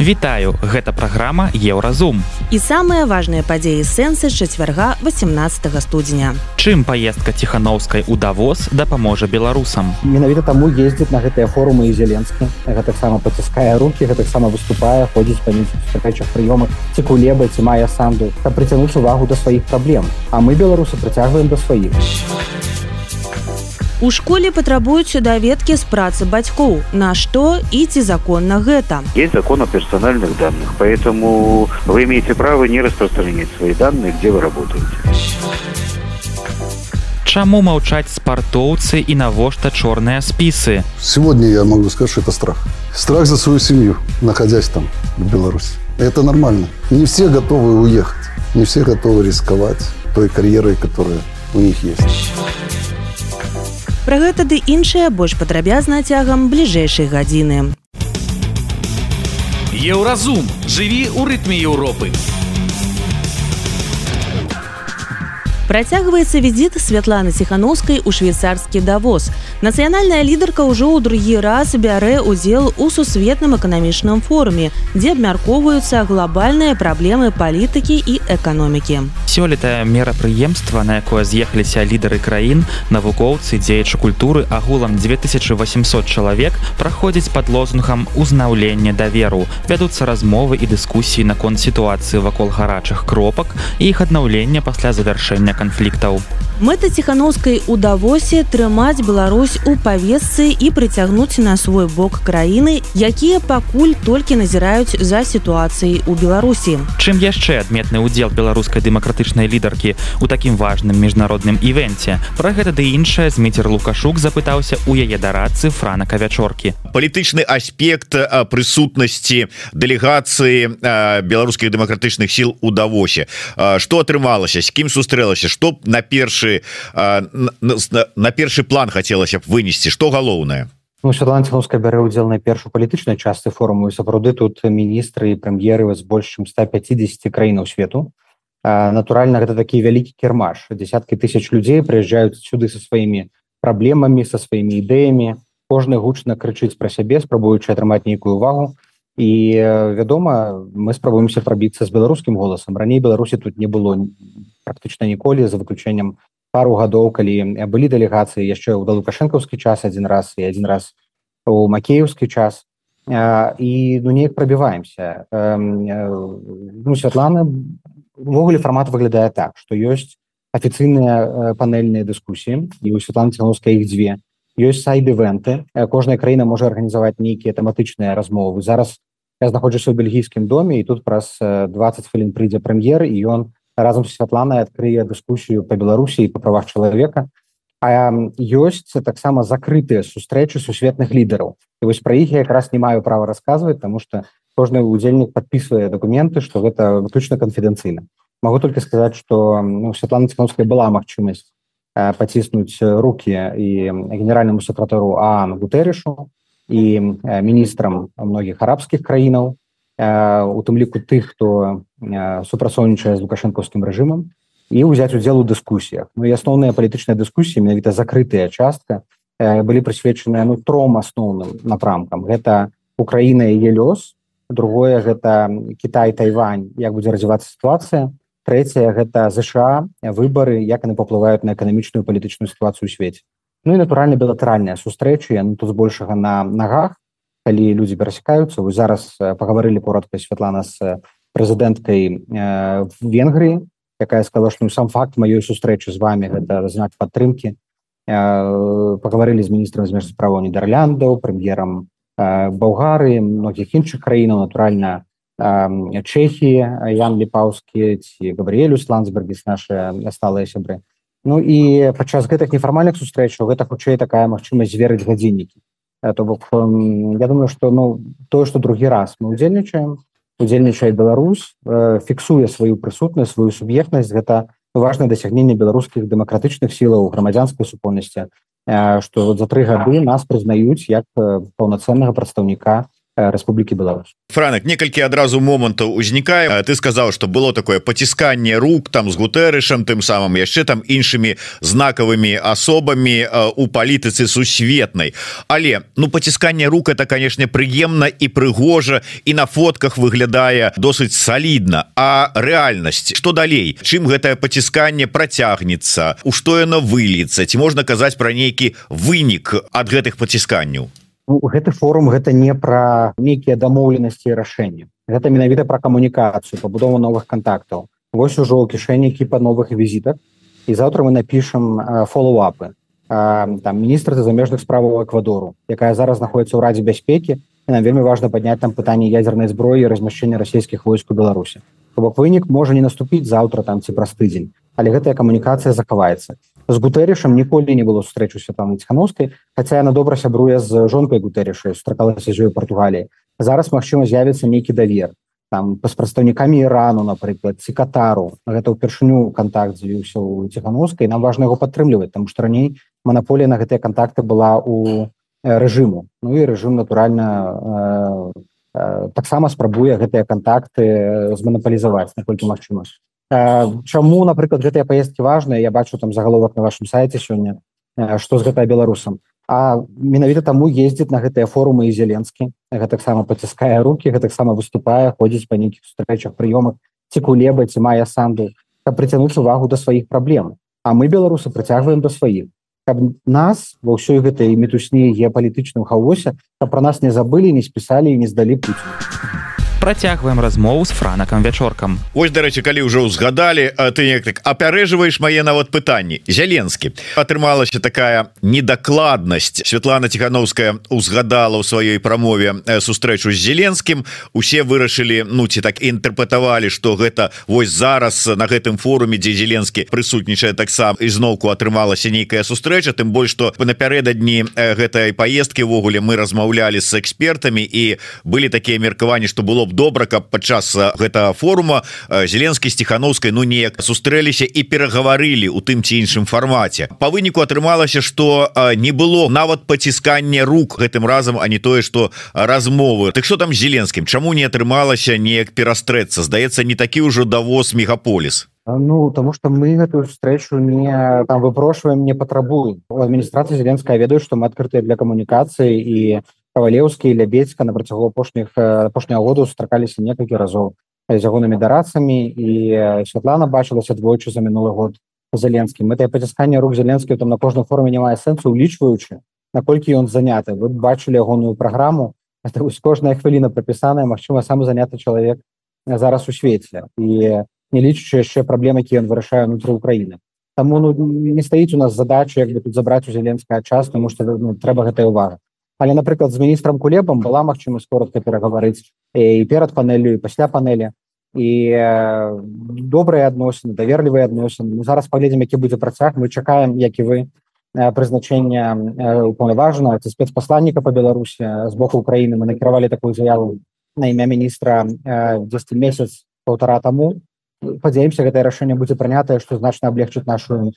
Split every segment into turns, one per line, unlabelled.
Вітаю, гэта праграма Еўразум.
І самыя важныя падзеі сэнсы чацвярга 18 студзеня.
Чым паездка ціханаўскай у давоз дапаможа беларусам.
Менавіта таму ездзіць на гэтыя форумы і зеленскі. Гэтаксама паціскае рукі, гэтаксама выступае, ходзіць па нейкіх прыёмах ці кулеба ці мае санду, каб прыцягнуць увагу да сваіх праблем. А мы беларусы прыцягваем да сваіх.
У школе патрабуюць даведкі з працы бацькоў. На што і ці законна гэта?
Есть закон о персональных данных поэтому вы имеете право не распространять свои данные где вы работаете.
Чаму маўчаць спартоўцы і навошта чорныя спісы?
Сегодня я могу сказать что это страх. Страх за свою семью находясь там в беларуси. Это нормально. Не все готовы уехать не все готовы рисковать той карьерой которая у них есть
Пра гэта ды іншыя больш падрабязна цягам бліжэйшай гадзіны.
Еўразум жыві ў рытме Еўропы.
Працягваецца візіт святланы ціхановскай у швейцарскі давоз. Нацыянальная лідарка ўжо ў другі раз бярэ ўдзел у сусветным эканамічным форуме, дзе абмяркоўваюцца глобальныя праблемы палітыкі і эканомікі.
Сёлета мерапрыемства, на якое з'ехаліся лідары краін, навукоўцы, дзеячы культуры агулам 2800 чалавек праходзіць пад лозунгам узнаўлення даверу. Вядуцца размовы і дыскусіі наконт сітуацыі вакол гарачых кропак і іх аднаўлення пасля завяршэння канфліктаў.
Мэта ціхановскай у давосе трымаць Беларусь у павесцы і прыцягнуць на свой бок краіны, якія пакуль толькі назіраюць за сітуацыяй у Беларусі.
Чым яшчэ адметны ўдзел беларускай дэмакратычнай лідаркі ў такім важным міжнародным івенце. Пра гэта ды іншае зміцер Лукашук запытаўся ў яе дарацы франака вячоркі.
Палітычны аспект прысутнасці дэлегацыі беларускіх дэмакратычных сіл у давосе. Што атрымалася, з кім сустрэлася, што на першы на, першы план хацелася б вынесці? Што галоўнае?
Ну, Святланцівская бярэ ўдзел на першую палітычнай частцы форуму. І сапраўды тут міністры і прэм'еры з больш чым 150 краінаў свету. Натуральна гэта такі вялікі кірмаш. Десяткі тысяч людзей прыязджаюць сюды са сваімі праблемамі са сваімі ідэямі. Кожны гучна крычыць пра сябе спрабуючы атрымаць нейкую увагу і вядома мы спрабуемся прабіцца з беларускім голасам. Раней беларусі тут не было практычна ніколі за выключэннем пару гадоў калі былі дэлегацыі яшчэ ў да лукашэнкаўскі час адзін раз і адзін раз у макееўскі час. І ну неяк прабіваемся. Ну святлана увогуле фармат выглядае так што ёсць афіцыйныя панельныя дыскусіі і у святланцівскай іх дзве ёсць сайд-івенты кожная краіна можа арганізаваць нейкія тэматычныя размовы. Зараз я знаходжуся ў бельгійскім доме і тут праз 20 хвілін прыйдзе прэм'ер і ён разам з святланай адкрые дыскусію па беларусі па правах чалавека. А ёсць таксама закрытыя сустрэчы сусветных лідараў. І вось пра іх я якраз не маю права расказваць тому что кожны удзельнік подписывае документы что гэта выключна канфідэнцыйна. Могу только сказаць что ну, святлана цікаўская была магчымасць паціснуць руки і генеральнаму сакратару а гутэрышу і міністрам многіх арабскіх краінаў у тым ліку тых хто супрацоўнічае з лукашэнкаўскім рэжымам і ўзяць удзел у дыскусіях Ну і асноўныя палітычныя дыскусіі менавіта закрытая частка былі прысвечаныя ну тром асноўным напрамкам. Гэта Украіна яе лёс другое гэта Кітай Тайвань. Як будзе развівацца сітуацыя трэцяе гэта ЗША выбары як яны паплываюць на эканамічную палітычную сітуацыю у свеце. Ну і натуральна білатэральныя сустрэчы ну, тут збольшага на нагах. Калі людзі перасякаюцца вы зараз пагаварылі коротка Святлана з прэзідэнткай э, венгрыі якая сказала што ну, сам факт маёй сустрэчы з вами гэта знак падтрымки э, пагаварылі з міністрам змеж справа нідерляндаў прэм'ерам э, болгары многіх іншых краінаў. Натуральна э, чэхі ян ліпаўскі ці габрыэлю сландсбергіс наши сталыя сябры Ну і падчас гэтых нефармальных сустрэчаў гэта хутчэй такая магчымасць зверыць гадзіннікі. То бок я думаю что ну тое что другі раз мы удзельнічаем удзельнічае Беларусь фіксуе сваю прысутнасць сваю суб'ектнасць. Гэта важное дасягненне беларускіх дэмакратычных сілаў грамадзянскай супольнасці. Вот за тры гады нас прызнаюць як паўнацэннага прадстаўніка Рэспублікі Беларусь.
Франак некалькі адразу момантаў узнікае. Ты сказаў что было такое пацісканне рук там з гутэрышам тым самым яшчэ там іншымі знакавымі асобамі у палітыцы сусветнай. Але ну пацісканне рук это канешне прыемна і прыгожа і на фотках выглядае досыць салідна. А рэальнасць что далей? Чым гэтае пацісканне працягнецца? У што яно выльецца? Ці можна казаць пра нейкі вынік ад гэтых пацісканняў
ну, гэты форум гэта не пра нейкія дамоўленасці рашэння гэта менавіта пра камунікацыю пабудову новых контактаў Вось ужо ў кішэнікі па новых візітах і заўтра мы напішам фоллоуапы. Там міністр замежных справаў эквадору якая зараз знаходіцца ў радзе бяспекі. Нам вельмі важна падняць там пытанне ядзернай зброі размяшчэння расійскіх войск у беларусі. Бок вынік можа не наступіць заўтра там ці праз тыдзень. Але гэтая камунікацыя захаваецца з гутэрышам ніколі не было сустрэчу святланы ціхановскай хаця яна добра сябруе з жонкай гутэрышы стракалася з ёю Португаліі зараз магчыма з'явіцца нейкі давер там з прадстаўнікамі ірану напрыклад ці катару. Гэта ўпершыню контакт з'явіўся у ціхановскай нам важна яго падтрымліваць там што раней манаполія на гэтыя контакты была у рэжыму. Ну і рэжым натуральна э, э, таксама спрабуе гэтыя контакты зманапалізаваць наколькі магчымасць Чаму напрыклад гэтыя паездкі важныя я бачу там загаловак на вашем сайте сёння што з гэтая беларусам. А менавіта таму ездзіць на гэтыя форумы і зеленскі гэтаксама паціскае руки гэтаксама выступае ходзіць па нейкіх сустрэчах прыёмах ці кулеба ці мае санду каб прыцянуць увагу да сваіх праблем. А мы беларусы прыцягваем да сваіх. Каб нас ва ўсёй гэтай мітусні геапалітычным хаосе каб пра нас не забылі не спісалі і не здалі пуці
працягваем размову з франакам вячоркам.
Вось дарэчы калі ўжо ўзгадалі ты неяк так апярэжваеш мае нават пытанні. Зяленскі. Атрымалася такая недакладнасць. Святлана ціхановская узгадала ў сваёй прамове сустрэчу з зеленскім усе вырашылі ну ці так інтэрпрэтавалі что гэта вось зараз на гэтым форуме дзе зеленскі прысутнічае таксама ізноўку атрымалася нейкая сустрэча. Тым больш што напярэдадні гэтай паездкі ввогуле мы размаўлялі з экспертамі і былі такія меркаванні што было б добра каб падчас гэтага форума зеленскі сціхановскай ну неяк сустрэліся і перагаварылі у тым ці іншым фармаце. По выніку атрымалася что не было нават паціскання рук гэтым разам а не тое что размовы. Так что там зеленскім? Чаму не атрымалася неяк перастрэцца? Здаецца не такі ўжо давоз мегаполіс.
Ну тому что мы гэтую встречу не там выпрошваем не патрабуем. Адміністрацыя зеленская ведаю что мы адкрытыя для камунікацыі і кавалеўскі і лябедзька на працягу апошніх апошняго году сустракаліся некалькі разоў. З ягонымі дарацамі і Святлана бачылася двойчы за мінулы год заленскім гэтае пацісканне рук зеленскі там на кожнай форме не мае сэнсу улічваючы наколькі ён заняты. Вы бачылі ягоную праграму это вось кожная хвіліна прапісаная Мачыма самы заняты чалавек зараз у свеце. І не лічучы яшчэ праблемы які ён вырашае унутры Украіны. Таму ну, не стаіць у нас задача як бы тут забраць у зеленская час тому что ну, трэба гэтая увага але напрыклад з міністрам кулебам была магчымасць коротко перагаварыць і перад панелю і пасля панелі і добрыя адносіны даверлівыя адносіны. Ну, зараз паглядзім які будзе працяг. Мы чакаем як і вы прызначэння уполнаважана это спецпасланніка по беларусі з боку Украіны. Мы накіравалі такую заяву на імя міністра 10 месяц полтора таму. Падзяемся гэтае рашэнне будзе прынятае што значна аблегчыць нашу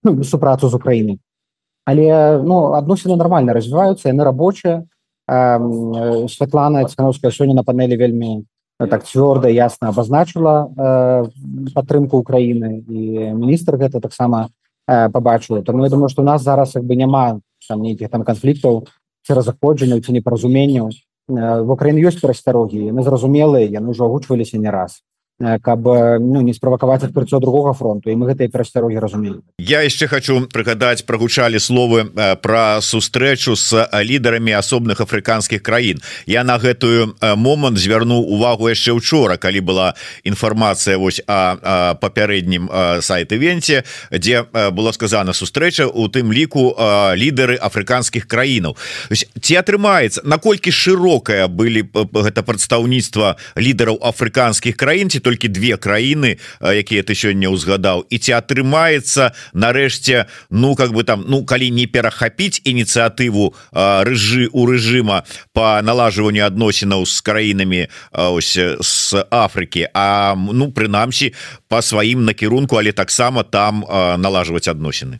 ну, супрацу з Украінай але ну адносіны нормально развіваюцца яны рабочыя. Святлана цікановская сёння на панелі вельмі так цвёрда ясна абазначыла падтрымку Украіны. І міністр гэта таксама побачыла тому я думаю что у нас зараз як бы няма там нейкіх там канфліктаў ці разыходжанняў ці непаразуменняў. В Украіне ёсць перасцярогі яны зразумелыя яны ўжо агучваліся не раз каб ну, не справакаваць адкрыццё другога фронту. І мы гэтыя перасцярогі разумелі.
Я яшчэ хочу прыгадаць прагучалі словы пра сустрэчу з лідарамі асобных афрыканскіх краін. Я на гэтую момант звярнуў увагу яшчэ учора калі была інфармацыя вось а папярэднім сайт-івенце дзе было сказана сустрэча у тым ліку лідары афрыканскіх краінаў. Ці атрымаецца наколькі шырокая былі гэта прадстаўніцтва лідараў афрыканскіх краін ці толькі две краіны якія ты сёння ўзгадаў. І ці атрымаецца нарэшце ну как бы там ну калі не перахапіць ініцыятыву рэжы у рэжыма по налажванню адносінаў з краінамі ось з Афрыкі. А ну прынамсі по сваім накірунку але таксама там налажваць адносіны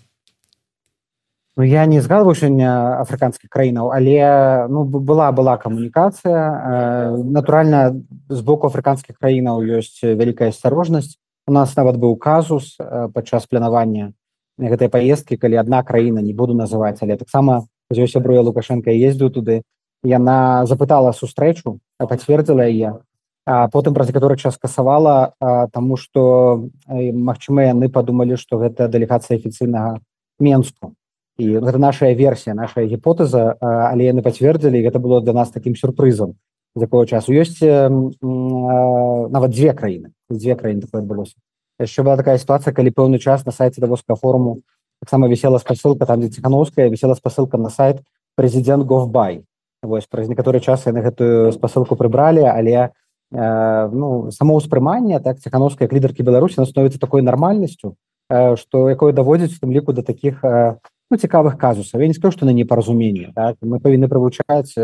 Ну я не згадваю сёння афрыканскіх краінаў але ну была была камунікацыя натуральна з боку афрыканскіх краінаў ёсць вялікая асцярожнасць у нас нават быў казус падчас планавання гэтай паездкі калі адна краіна не буду называць але таксама з ёй сябруя лукашенко ездзіў туды. Яна запытала сустрэчу пацвердзіла яе а потым праз некаторы час касавала таму што магчыма яны падумалі што гэта дэлегацыя афіцыйнага менску і гэта наша версія наша гіпотэза але яны пацвердзілі гэта было для нас таким сюрпрызам з якого часу ёсць нават дзве краіны дзве краіны такое адбылося яшчэ была такая сітуацыя калі пэўны час на сайце давоска форуму таксама вісела спасылка там дзе ціхановская вісела спасылка на сайт прэзідэнт говбай вось праз некаторы час яны гэтую спасылку прыбралі але э, ну самоўспрыманне так ціхановская лідаркі беларусі становіцца такой нармальнасцю э, што якое даводзіць у тым ліку да таких э, ну, цікавых казусаў. Я не скажу што на непаразуменне так? мы павінны правучаць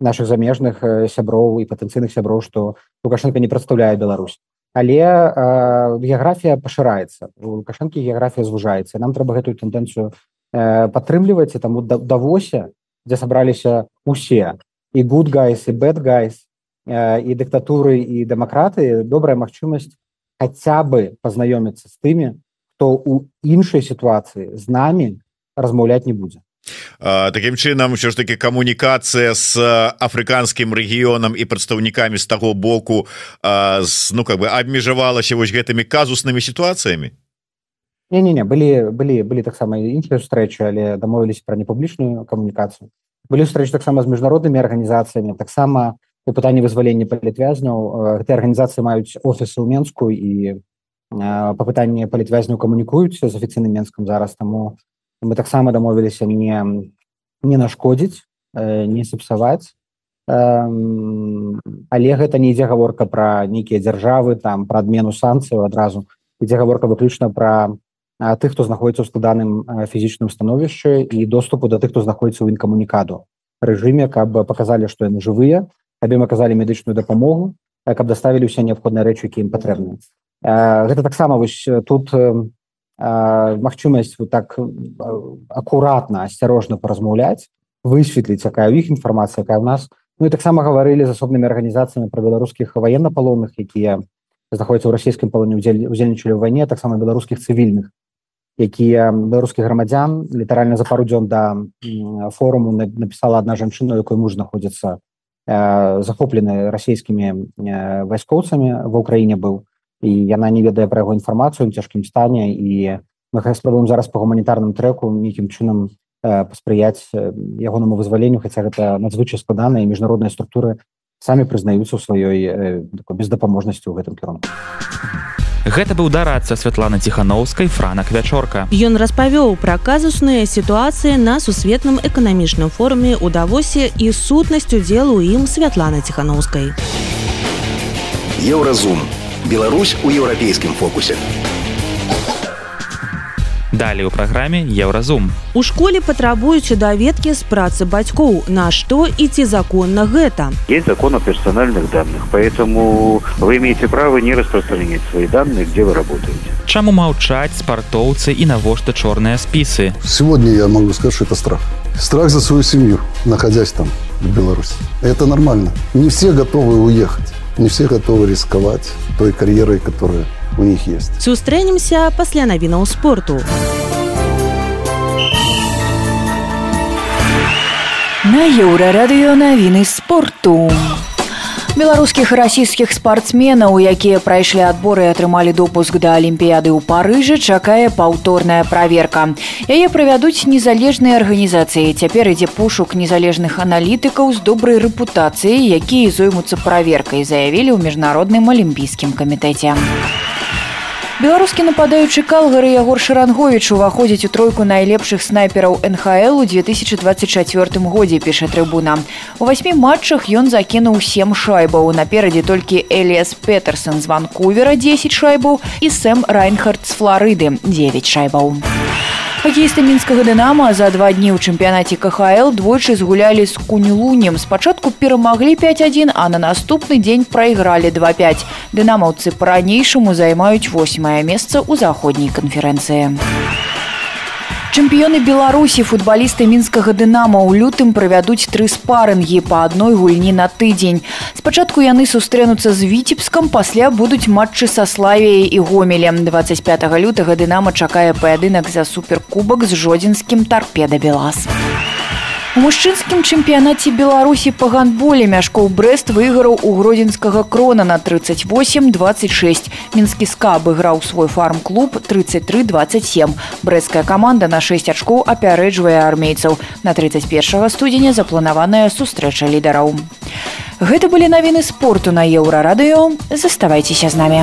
наших замежных сяброў і патэнцыйных сяброў што лукашенко не прадстаўляе Беларусь. Але э, геаграфія пашыраецца. У лукашэнкі геаграфія звужаецца. Нам трэба гэтую тэндэнцыю э, падтрымліваць і таму давося дзе сабраліся усе. І good guys і bad guys э, і дыктатуры і дэмакраты. Добрая магчымасць хаця бы пазнаёміцца з тымі хто у іншай сітуацыі з намі размаўляць не будзе.
Такім чынам ўсё ж таки камунікацыя з афрыканскім рэгіёнам і прадстаўнікамі з таго боку з, ну как бы абмежавалася вось гэтымі казуснымі сітуацыямі?
Не не не былі былі былі таксама іншыя сустрэчы але дамовіліся пра непублічную камунікацыю. Былі сустрэчы таксама з міжнароднымі арганізацыямі таксама у пытанні вызвалення палітвязняў. Гэтыя арганізацыі маюць офісы ў менску і па пытанні палітвязняў камунікуюць з афіцыйным менскам зараз таму мы таксама дамовіліся не не нашкодзіць э, не сапсаваць. Але гэта не ідзе гаворка пра нейкія дзяржавы там пра адмену санкцыяў адразу. Ідзе гаворка выключна пра тых хто знаходіцца ў складаным фізічным становішчы і доступу да тых хто знаходіцца ў інкамунікаду. Рэжыме каб паказалі што яны жывыя аб ім аказалі медычную дапамогу каб даставілі ўсе неабходныя рэчы які ім патрэбны гэта таксама вось тут магчымасць вот так акуратна асцярожна паразмаўляць высветліць якая ў іх інфармацыя якая ў нас. Ну і таксама гаварылі з асобнымі арганізацыямі пра беларускіх ваеннапалонных якія знаходзяцца ў расійскім палоне удзельнічалі ў вайне таксама беларускіх цывільных якія беларускіх грамадзян літаральна за пару дзён да форуму напісала адна жанчына якой муж знаходзіцца захоплены расійскімі вайскоўцамі ва ўкраіне быў і яна не ведае пра яго інфармацыю ў цяжкім стане і мы спробуем зараз по гуманітарным трэку нейкім чынам э, паспрыяць ягонаму вызваленню хаця гэта надзвычай складана і міжнародныя структуры самі прызнаюцца ў сваёй э, бездапаможнасці ў гэтым кірунку
Гэта быў дарацца Святлана ціханаўскай франак вячорка.
Ён распавёў пра казусныя сітуацыі на сусветным эканамічным форуме ў давосе і сутнасць удзелу ім Святлана ціханаўскай.
Еўразум Беларусь у еўрапейскім фокусе.
Далей у праграме Еўразум.
У школе патрабуюць даведкі з працы бацькоў, на што і ці законна гэта.
Есть закон о персональных данных, поэтому вы имеете право не распространять свои данные, где вы работаете.
Чаму маўчаць спартоўцы і навошта чорныя спісы?
Сегодня я могу сказать, что это страх. Страх за свою семью, находясь там, в Беларуси. Это нормально. Не все готовы уехать. Не все готовы рисковать той карьерой, которая у них есть.
Сустрэнемся пасля навінаў спорту.
На еўрарадыё навіны спорту. Беларускіх расійскіх спартсменаў, якія прайшлі адборы атрымалі допуск да алімпіяды ў парыжы, чакае паўторная праверка. Яе правядуць незалежныя арганізацыі. Цяпер ідзе пошук незалежных аналітыкаў з добрай рэпутацыяй, якія зоймуцца праверкай, заявілі ў міжнародным алімпійскім камітэце. Беларускі нападаючы калгары Ягор Шаранговіч уваходзіць у тройку найлепшых снайпераў НХЛ у 2024 годзе піша трыбуна. У васьмі матчах ён закінуў сем шайбаў. Наперадзе толькі Эліас Петерсон з Ванкувера 10 шайбаў і Сэм Райнхард з Флорыды 9 шайбаў. Хакеісты мінскага дынама за два дні ў чэмпіянаце КХЛ двойчы згулялі з кунілунем. Спачатку перамаглі 5-1, а на наступны дзень прайгралі 2-5. Дынамаўцы па-ранейшаму займаюць восьмае месца ў заходняй канферэнцыі. Чэмпіёны Беларусі футбалісты мінскага дынама ў лютым правядуць тры спарынгі па адной гульні на тыдзень. Спачатку яны сустрэнуцца з віцебскам, пасля будуць матчы са славіяй і гомелем. 25 лютага дынама чакае паядынак за суперкубак з жодзінскім тарпеда Белас. Мужчынскім чэмпіянаце беларусі па гандболе мяшкоў брест выйгараў у гродзенскага крона на 38-26 мінскі скаб іграў свой фарм-клуб 33-27 брэсцкая каманда на 6 ачкоў апярэджвае армейцаў. На 31 студзеня запланаваная сустрэча лідараў. Гэта былі навіны спорту на еўрарадыё. Заставайцеся з намі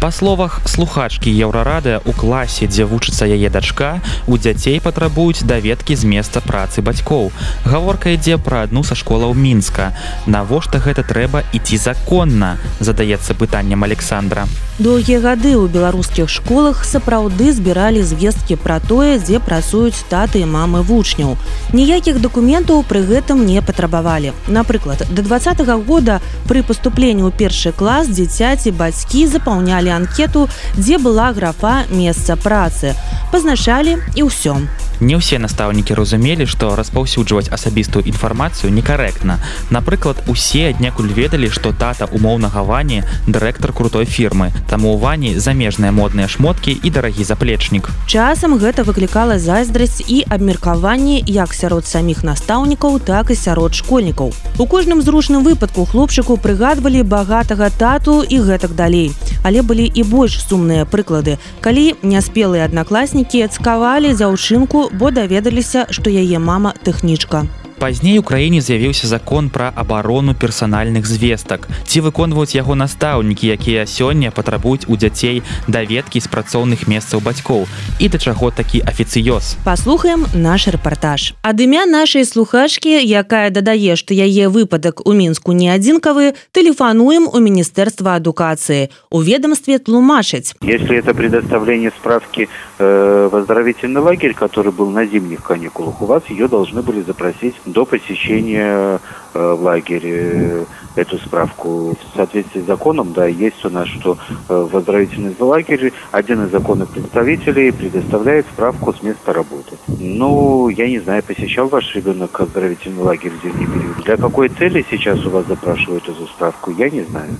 Па словах слухачкі еўрарады у класе, дзе вучыцца яе дачка, у дзяцей патрабуюць даведкі з месца працы бацькоў. Гаворка ідзе пра адну са школаў мінска. Навошта гэта трэба ідці законна, задаецца пытаннем Александра.
Доўгія гады ў беларускіх школах сапраўды збіралі звесткі пра тое, дзе працуюць таты і мамы вучняў. Ніякіх дакументаў пры гэтым не патрабавалі. Напрыклад, да два -го года пры паступленні ў першы клас дзіцяці бацькі запаўнялі анкету, дзе была графа месца працы. Пазначалі і ўсё.
Не ўсе настаўнікі разумелі, што распаўсюджваць асабістую інфармацыю некарэктна. Напрыклад, усе аднекуль ведалі, што тата умоўнага вані дырэктар крутой фірмы. Таму ў вані замежныя модныя шмоткі і дарагі заплечнік.
Часам гэта выклікала зайздрасць і абмеркаванні як сярод саміх настаўнікаў, так і сярод школьнікаў. У кожным зручным выпадку хлопчыку прыгадвалі багатага тату і гэтак далей. Але былі і больш сумныя прыклады. Калі няспелыя аднакласнікі цкавалі дзяўчынку бо даведаліся, што яе мама тэхнічка.
Пазней у краіне з'явіўся закон пра абарону персанальных звестак. Ці выконваюць яго настаўнікі, якія сёння патрабуюць у дзяцей даведкі з працоўных месцаў бацькоў і да чаго такі афіцыёз.
Паслухаем наш рэпартаж. Ад імя нашай слухачкі, якая дадае, што яе выпадак у мінску не адзінкавы, тэлефануем у міністэрства адукацыі. У ведомстве тлумачыць.
Если это предоставление справки э, в оздоровительный лагерь, который был на зимних каникулах, у вас ее должны были запросить до посещения в лагере эту справку. В соответствии с законом, да, есть у нас, что э, в оздоровительном лагере один из законных представителей предоставляет справку с места работы. Ну, я не знаю, посещал ваш ребенок оздоровительный лагерь в зимний период. Для какой цели сейчас у вас запрашивают эту справку, я не знаю.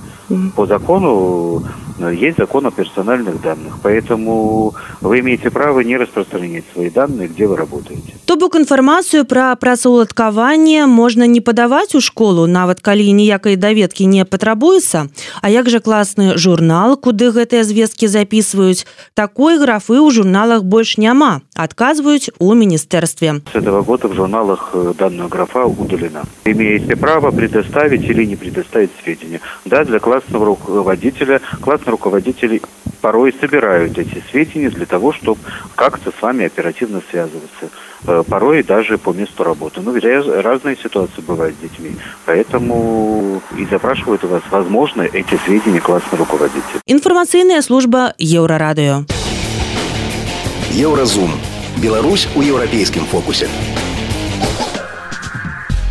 По закону э, есть закон о персональных данных, поэтому вы имеете право не распространять свои данные, где вы работаете.
То бок інфармацыю пра працаўладкаванне можна не падаваць у школу, нават калі ніякай даведкі не патрабуецца. А як жа класны журнал, куды гэтыя звесткі записываюць, такой графы ў журналах больш няма, адказваюць у міністэрстве.
С этого года в журналах э, данная графа удалена. Имеете право предоставить или не предоставить сведения. Да, для классного руководителя, классные руководители порой собирают эти сведения для того, чтобы как-то с вами оперативно связываться. Э, Порой даже по месту работы. Ну, ведь раз- разные ситуации бывают с детьми. Поэтому и запрашивают у вас, возможно, эти сведения классный руководитель.
Інфармацыйная служба еўрарадыё.
Еўразум. Беларусь у еўрапейскім фокусе.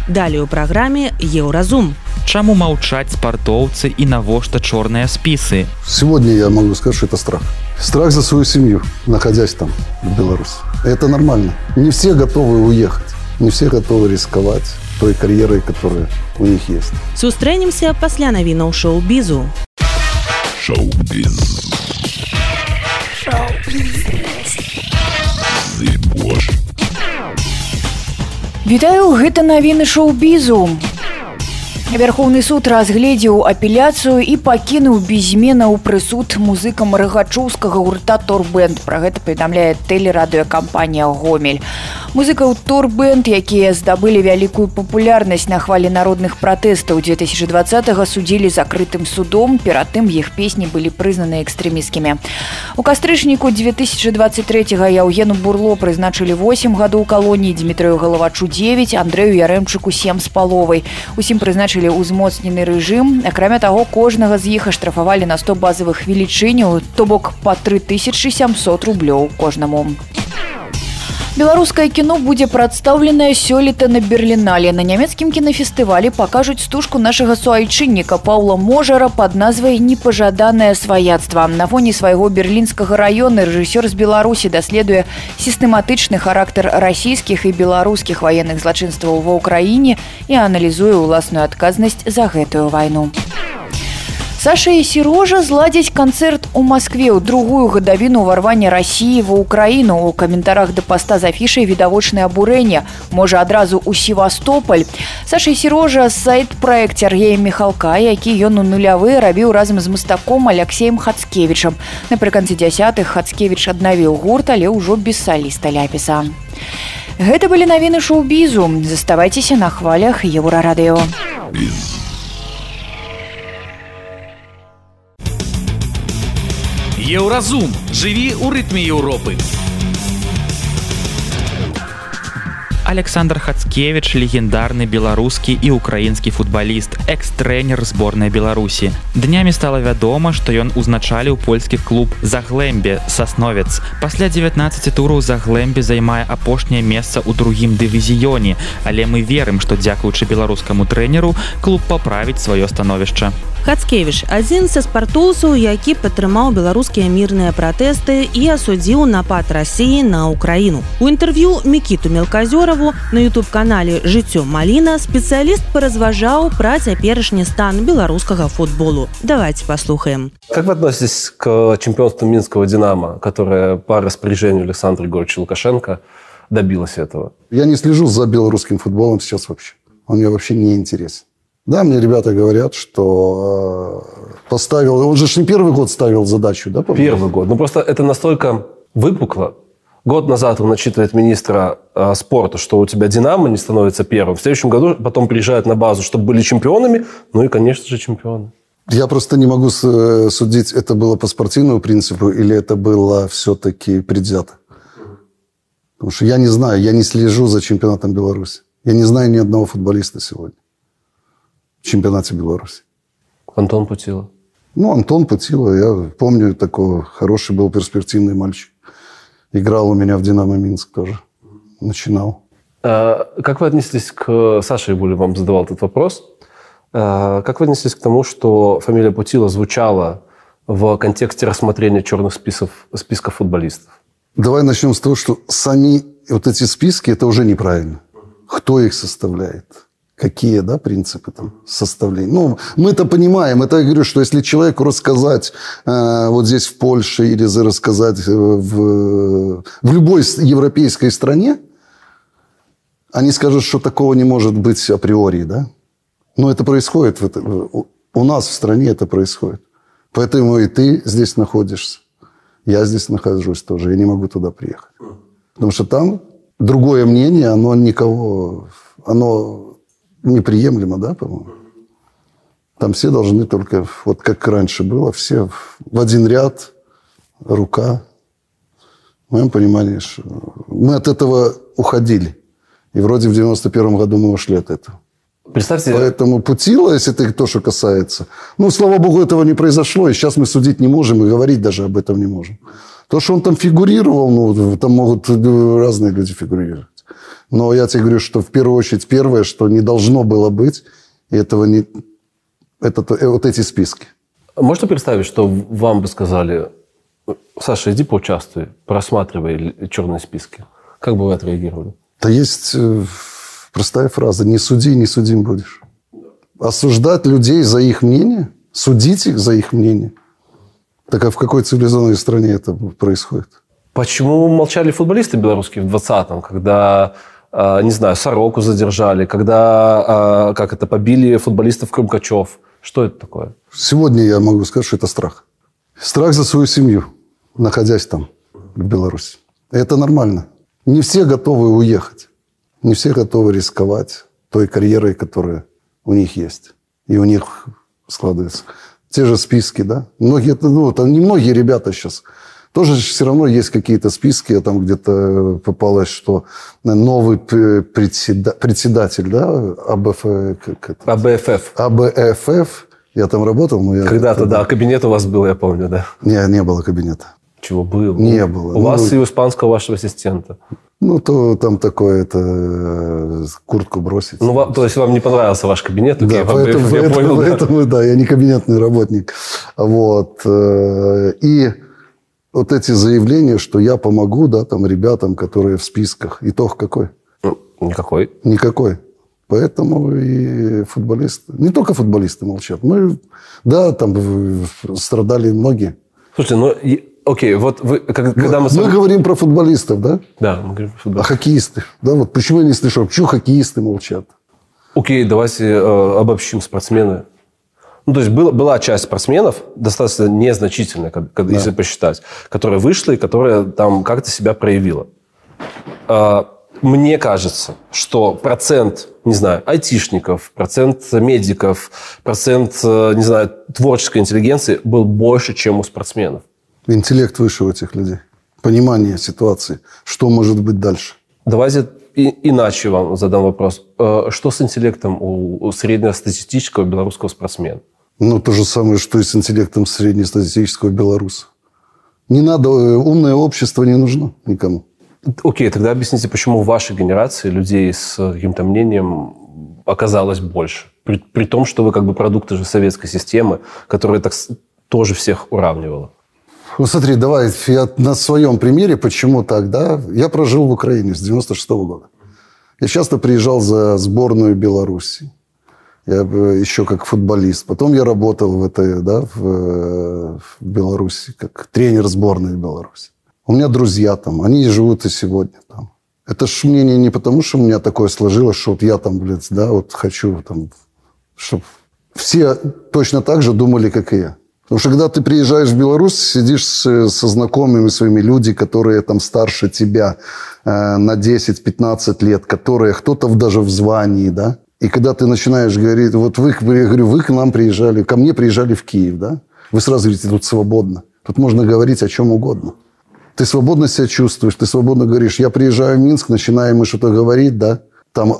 Далей у праграме еўразум.
Чаму маўчаць спартоўцы і навошта чорныя спісы?
Сегодня я могу сказать, что это страх. Страх за свою семью, находясь там, в Беларуси. Это нормально. Не все готовы уехать. Не все готовы рисковать той карьерой, которая у них есть.
Сустрэнемся пасля навінаў шоу-бізу.
Вітаю гэта навіны шоу-бізу. Вярхоўны суд разгледзеў апеляцыю і пакінуў безмена ў прысуд музыкам рагачоўскага гурта Торбэнд. Пра гэта паведамляе тэлерадыёкампанія Гомель. Музыкаў Торбэнд, якія здабылі вялікую папулярнасць на хвалі народных пратэстаў 2020 судзілі закрытым судом, перад тым іх песні былі прызнаны экстрэміскімі. У кастрычніку 2023 Яўгену Бурло прызначылі 8 гадоў калоніі Дмітрыю Галавачу 9, Андрэю Ярэмчыку 7 з паловай. Усім прызначылі ўзмоцнены рэжым. Акрамя таго, кожнага з іх аштрафавалі на 100 базавых велічыняў, то бок па 3700 рублёў кожнаму. Беларускае кіно будзе прадстаўленае сёлета на берерлінале на нямецкім кінафестывалі пакажуць стужку нашага суайчынніка паўла можара под назвай непажаданае сваяцтва на фоне свайго берлінскага раёна рэжысёр з беларусі даследуе сістэматычны характар расійскіх і беларускіх ваенных злачынстваў ва ўкраіне і аналізуе ўласную адказнасць за гэтую вайну Саша і сірожа зладзяць канцэрт у Маскве ў другую гадавіну ўварвання рассіі ва ўкраіну. У каментарах да паста з афішай відавочнае абурэнне можа адразу ў севастополь. Саша сірожа сайт проект Сергея михалка які ён у нулявы рабіў разам з мастаком алексеем хацкевічам. Напрыканцы дзясятых хацкевіч аднавіў гурт але ўжо без саліста ляпіса. Гэта былі навіны шоу-бізу. Заставайцеся на хвалях еўрарадыё
Еўразум. Жыві ў рытме Еўропы.
Александр Хацкевич легендарны беларускі і украінскі футбаліст экс-трэнер зборнай беларусі. Днямі стала вядома што ён узначаліў польскі клуб заглэмбе сасновец пасля 19 тураў заглэмбе займае апошняе месца ў другім дывізіёне. Але мы верым што дзякуючы беларускаму трэнеру клуб паправіць сваё становішча
Хацкевіч. Адзін са спартоўцаў які падтрымаў беларускія мірныя пратэсты і асудзіў напад рассіі на ўкраіну у інтэрв'ю мікіту мелказёра выставу на youtube канале жыццё маліна спецыяліст паразважаў пра цяперашні стан беларускага футболу. Давайте послухаем
как вы относитесь к чемпионству минского динамо которое по распоряжению александра григорьевича лукашенко добилась этого?
Я не слежу за белорусским футболом сейчас вообще. Он мне вообще не интересен да, мне ребята говорят, что э, поставил... Он же не первый год ставил задачу, да?
Первый год. Ну, просто это настолько выпукло, Год назад он отчитывает министра э, спорта, что у тебя «Динамо» не становится первым. В следующем году потом приезжает на базу, чтобы были чемпионами. Ну и, конечно же, чемпионы.
Я просто не могу э, судить, это было по спортивному принципу или это было все-таки предвзято. Потому что я не знаю, я не слежу за чемпионатом Беларуси. Я не знаю ни одного футболиста сегодня чемпионате Беларуси.
Антон Путила.
Ну, Антон Путила, я помню такого, хороший был перспективный мальчик. Играл у меня в «Динамо Минск» тоже. Начинал.
А, как вы отнеслись к... Саша Ибули вам задавал этот вопрос. А, как вы отнеслись к тому, что фамилия Путила звучала в контексте рассмотрения черных списков, списков футболистов?
Давай начнем с того, что сами вот эти списки, это уже неправильно. Кто их составляет? Какие да, принципы там составления. Ну, мы это понимаем. Это я говорю, что если человеку рассказать э, вот здесь в Польше или рассказать э, в, в любой европейской стране, они скажут, что такого не может быть априори, да? Но это происходит. Это, у нас в стране это происходит. Поэтому и ты здесь находишься. Я здесь нахожусь тоже. Я не могу туда приехать. Потому что там другое мнение, оно никого... Оно неприемлемо, да, по-моему? Там все должны только, вот как раньше было, все в один ряд, рука. В моем понимании, что мы от этого уходили. И вроде в 91 году мы ушли от этого.
Представьте...
Поэтому Путила, если это то, что касается... Ну, слава богу, этого не произошло, и сейчас мы судить не можем, и говорить даже об этом не можем. То, что он там фигурировал, ну, там могут разные люди фигурировать. Но я тебе говорю, что в первую очередь первое, что не должно было быть, этого не... Это э, вот эти списки.
Можно представить, что вам бы сказали, Саша, иди поучаствуй, просматривай черные списки. Как бы вы отреагировали?
Да есть э, простая фраза. Не суди, не судим будешь. Осуждать людей за их мнение, судить их за их мнение. Так а в какой цивилизованной стране это происходит?
Почему молчали футболисты белорусские в 20-м, когда не знаю, Сороку задержали, когда, а, как это, побили футболистов Крумкачев. Что это такое?
Сегодня я могу сказать, что это страх. Страх за свою семью, находясь там, в Беларуси. Это нормально. Не все готовы уехать. Не все готовы рисковать той карьерой, которая у них есть. И у них складывается. Те же списки, да? Многие, ну, там не ребята сейчас тоже все равно есть какие-то списки, я там где-то попалось, что новый председа председатель, да, АБФ...
АБФФ.
АБФФ. Я там работал, но я...
Когда-то, да, кабинет у вас был, я помню, да.
Не, не было кабинета.
Чего был?
Не было.
У ну, вас и у испанского вашего ассистента.
Ну, то там такое, это э, куртку бросить.
Ну, вам, то есть вам не понравился ваш кабинет?
Да,
окей,
поэтому,
я
поэтому,
понял, да.
поэтому, да, я не кабинетный работник. Вот. э, И вот эти заявления, что я помогу, да, там, ребятам, которые в списках, итог какой?
Ну, Никакой.
Никакой. Поэтому и футболисты, не только футболисты молчат. Мы, да, там страдали многие.
Слушайте, ну, окей, вот вы, как- когда мы...
мы
вами-
говорим про футболистов, да?
Да, мы говорим про футбол.
А хоккеисты? Да, вот почему я не слышу? Почему хоккеисты молчат?
Окей, давайте э, обобщим спортсмены. Ну, то есть была, была часть спортсменов, достаточно незначительная, как- как- если посчитать, которая вышла и которая там как-то себя проявила. А, Мне кажется, что процент, не знаю, айтишников, процент медиков, процент, э, не знаю, творческой интеллигенции был больше, чем у спортсменов.
Интеллект выше у этих людей. Понимание ситуации. Что может быть дальше?
Давайте и- иначе вам задам вопрос. Э, Что с интеллектом у у среднестатистического белорусского спортсмена?
Ну, то же самое, что и с интеллектом среднестатистического белоруса. Не надо, э, умное общество не нужно никому.
Окей, тогда объясните, почему в вашей генерации людей с каким-то мнением оказалось больше? При, при том, что вы как бы продукты же советской системы, которая так тоже всех уравнивала.
Ну, смотри, давай я на своем примере, почему так, да? Я прожил в Украине с 96 года. Я часто приезжал за сборную Беларуси. Я еще как футболист. Потом я работал в этой, да, в, в Беларуси, как тренер сборной Беларуси. У меня друзья там, они живут и сегодня там. Это ж мнение не потому, что у меня такое сложилось, что вот я там, блядь, да, вот хочу там, чтобы все точно так же думали, как и я. Потому что когда ты приезжаешь в Беларусь, сидишь с- со знакомыми своими люди, которые там старше тебя э, на 10-15 лет, которые кто-то даже в звании, да. И когда ты начинаешь говорить, вот вы, я говорю, вы к нам приезжали, ко мне приезжали в Киев, да. Вы сразу говорите, тут свободно. Тут можно говорить о чем угодно. Ты свободно себя чувствуешь, ты свободно говоришь. Я приезжаю в Минск, начинаем мы что-то говорить, да. Там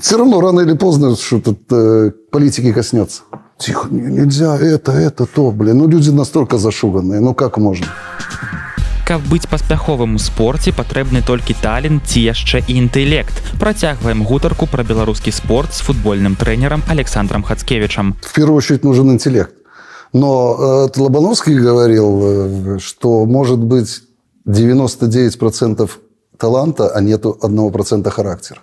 все равно рано или поздно что-то э, политики коснется. Тихо, не- нельзя это, это, то, блин. Ну, люди настолько зашуганные. Ну, как можно?
Каб быць паспяховым у спорце патрэбны толькі талент ці яшчэ і інтэлект. Працягваем гутарку пра беларускі спорт з футбольным трэнерам Александром Хацкевічам.
В первую очередь нужен интеллект. Но э, Лобановский говорил, э, что может быть 99% таланта, а нету 1% характера.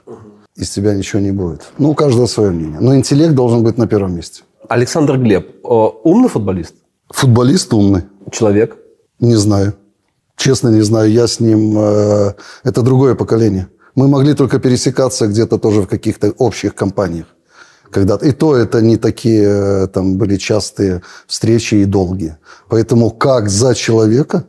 Из тебя ничего не будет. Ну, у каждого свое мнение. Но интеллект должен быть на первом месте.
Александр Глеб, э, умный футболист?
Футболист умный.
Человек?
Не знаю. Честно, не знаю. Я с ним... э, это другое поколение. Мы могли только пересекаться где-то тоже в каких-то общих компаниях. Когда и то это не такие э, там были частые встречи и долгие. Поэтому как за человека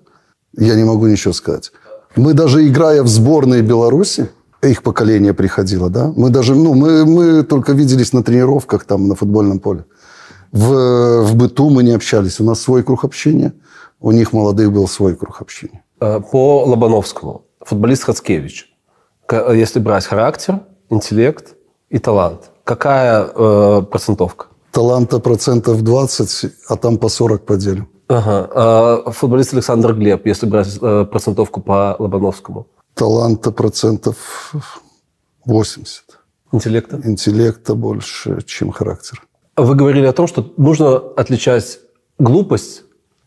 я не могу ничего сказать. Мы даже играя в сборной Беларуси, их поколение приходило, да, мы даже, ну, мы, мы только виделись на тренировках там на футбольном поле. В, в быту мы не общались. У нас свой круг общения, у них молодых был свой круг общения.
Э, По Лобановскому. Футболист Хацкевич. К- Если брать характер, интеллект и талант, какая э, процентовка?
Таланта процентов 20, а там по 40 поделим.
Ага. А футболист Александр Глеб, если брать э, процентовку по Лобановскому.
Таланта процентов 80.
Интеллекта?
Интеллекта больше, чем характер.
Вы говорили о том, что нужно отличать глупость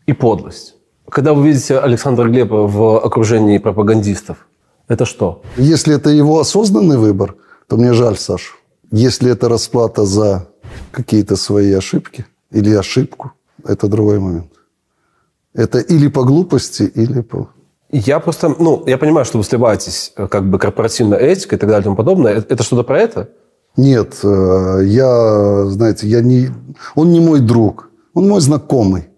и подлость. Когда вы видите Александра Глеба в окружении пропагандистов, это что?
Если это его осознанный выбор, то мне жаль Сашу. Если это расплата за какие-то свои ошибки или ошибку, это другой момент. Это или по глупости, или по...
Я просто, ну, я понимаю, что вы сливаетесь э, как бы корпоративной этикой и так далее и тому подобное. Это, это что-то про это?
Нет, э, я, знаете, я не... Он не мой друг, он мой знакомый.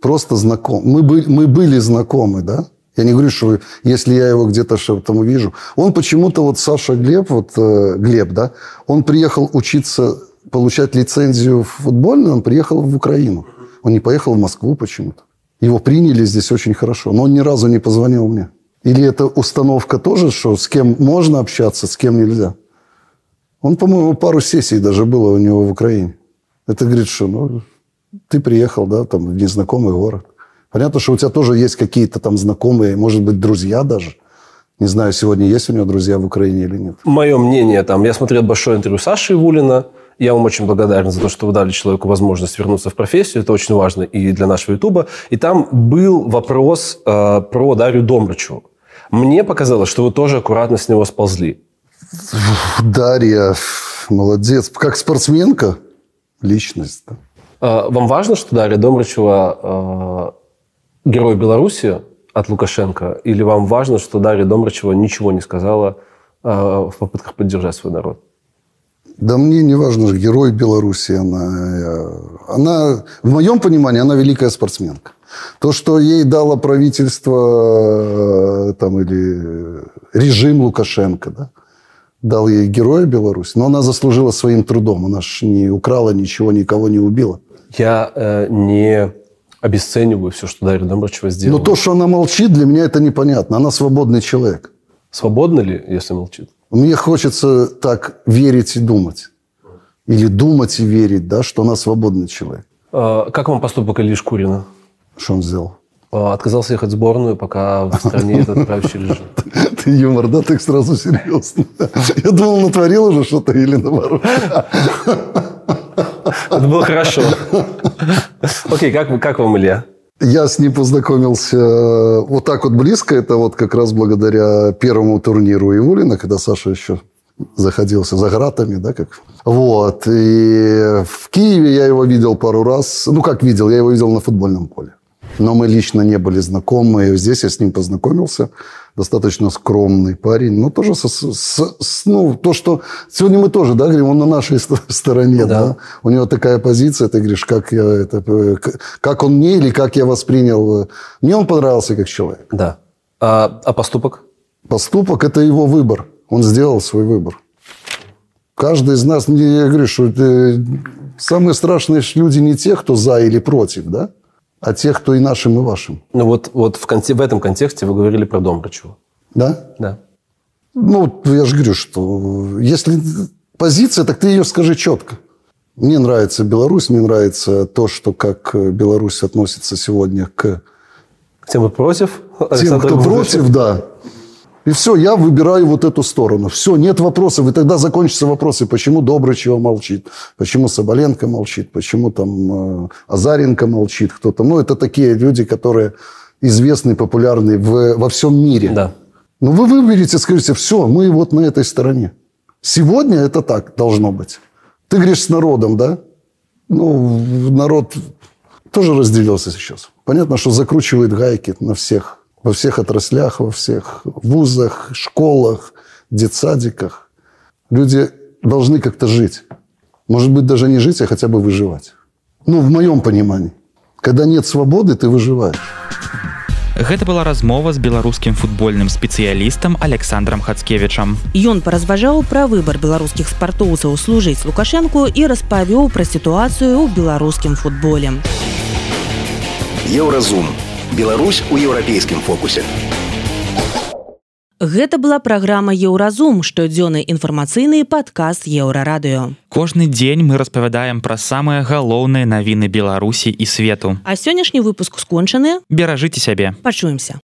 Просто знаком. Мы, были, мы были знакомы, да? Я не говорю, что если я его где-то там увижу. Он почему-то, вот Саша Глеб, вот э, Глеб, да, он приехал учиться, получать лицензию футбольную, он приехал в Украину. Он не поехал в Москву почему-то. Его приняли здесь очень хорошо, но он ни разу не позвонил мне. Или это установка тоже, что с кем можно общаться, с кем нельзя? Он, по-моему, пару сессий даже было у него в Украине. Это говорит, что ну, ты приехал, да, там, в незнакомый город. Понятно, что у тебя тоже есть какие-то там знакомые, может быть, друзья даже. Не знаю, сегодня есть у него друзья в Украине или нет.
Мое мнение, там, я смотрел большое интервью Саши Ивулина, я вам очень благодарен за то, что вы дали человеку возможность вернуться в профессию. Это очень важно и для нашего Ютуба. И там был вопрос э, про Дарью Домрачеву. Мне показалось, что вы тоже аккуратно с него сползли.
Дарья, молодец. Как спортсменка, личность. Да.
Э, вам важно, что Дарья Домрачева э, герой Беларуси от Лукашенко? Или вам важно, что Дарья Домрачева ничего не сказала э, в попытках поддержать свой народ?
Да мне не важно, герой Беларуси она. Она, в моем понимании, она великая спортсменка. То, что ей дало правительство там, или режим Лукашенко, да, дал ей героя Беларуси, но она заслужила своим трудом. Она же не украла ничего, никого не убила.
Я э, не обесцениваю все, что Дарья Домрачева сделала.
Но то, что она молчит, для меня это непонятно. Она свободный человек.
Свободна ли, если молчит?
Мне хочется так верить и думать. Или думать и верить, да, что она свободный человек.
А, как вам поступок Ильи Шкурина?
Что он сделал?
А, отказался ехать в сборную, пока в стране этот правящий режим.
Ты юмор, да? Ты сразу серьезно. Я думал, натворил уже что-то или наоборот.
Это было хорошо. Окей, как, как вам, Илья?
Я с ним познакомился э, вот так вот близко. Это вот как раз благодаря первому турниру Ивулина, когда Саша еще заходился за гратами, да, как. Вот. И в Киеве я его видел пару раз. Ну, как видел? Я его видел на футбольном поле но мы лично не были знакомы. Здесь я с ним познакомился. Достаточно скромный парень. Но тоже со, с, с, ну, то, что... Сегодня мы тоже, да, говорим, он на нашей стороне, да. да? У него такая позиция, ты говоришь, как я это... Как он мне или как я воспринял... Мне он понравился как человек.
Да. А, а поступок?
Поступок – это его выбор. Он сделал свой выбор. Каждый из нас, я говорю, что это, самые страшные люди не те, кто за или против, да? А тех, кто и нашим, и вашим.
Ну вот, вот в, конте, в этом контексте вы говорили про Домрачева.
Да?
Да.
Ну, я же говорю, что если позиция, так ты ее скажи четко. Мне нравится Беларусь, мне нравится то, что как Беларусь относится сегодня к...
Тем, кто против?
Тем, кто против, да. И все, я выбираю вот эту сторону. Все, нет вопросов. И тогда закончатся вопросы, почему Добрычева молчит, почему Соболенко молчит, почему там э, Азаренко молчит, кто-то. Ну, это такие люди, которые известны, популярны в, во всем мире.
Да.
Ну, вы выберете, скажите, все, мы вот на этой стороне. Сегодня это так должно быть. Ты говоришь с народом, да? Ну, народ тоже разделился сейчас. Понятно, что закручивает гайки на всех во всех отраслях, во всех вузах, школах, детсадиках. Люди должны как-то жить. Может быть, даже не жить, а хотя бы выживать. Ну, в моем понимании. Когда нет свободы, ты выживаешь.
Гэта была размова з беларускім футбольным спецыялістам александром хацкевічам
ён паразважаў пра выбар беларускіх спартоўцаў служыць лукашэнку і распавёў пра сітуацыю ў беларускім футболе
еўразум Беларусь у еўрапейскім фокусе.
Гэта была праграма Еўразум, штодзённы інфармацыйны падкаст еўрарадыё.
Кожны дзень мы распавядаем пра самыя галоўныя навіны Беларусі і свету.
А сённяшні выпуск скончаны,
беражыце сябе.
пачуемся.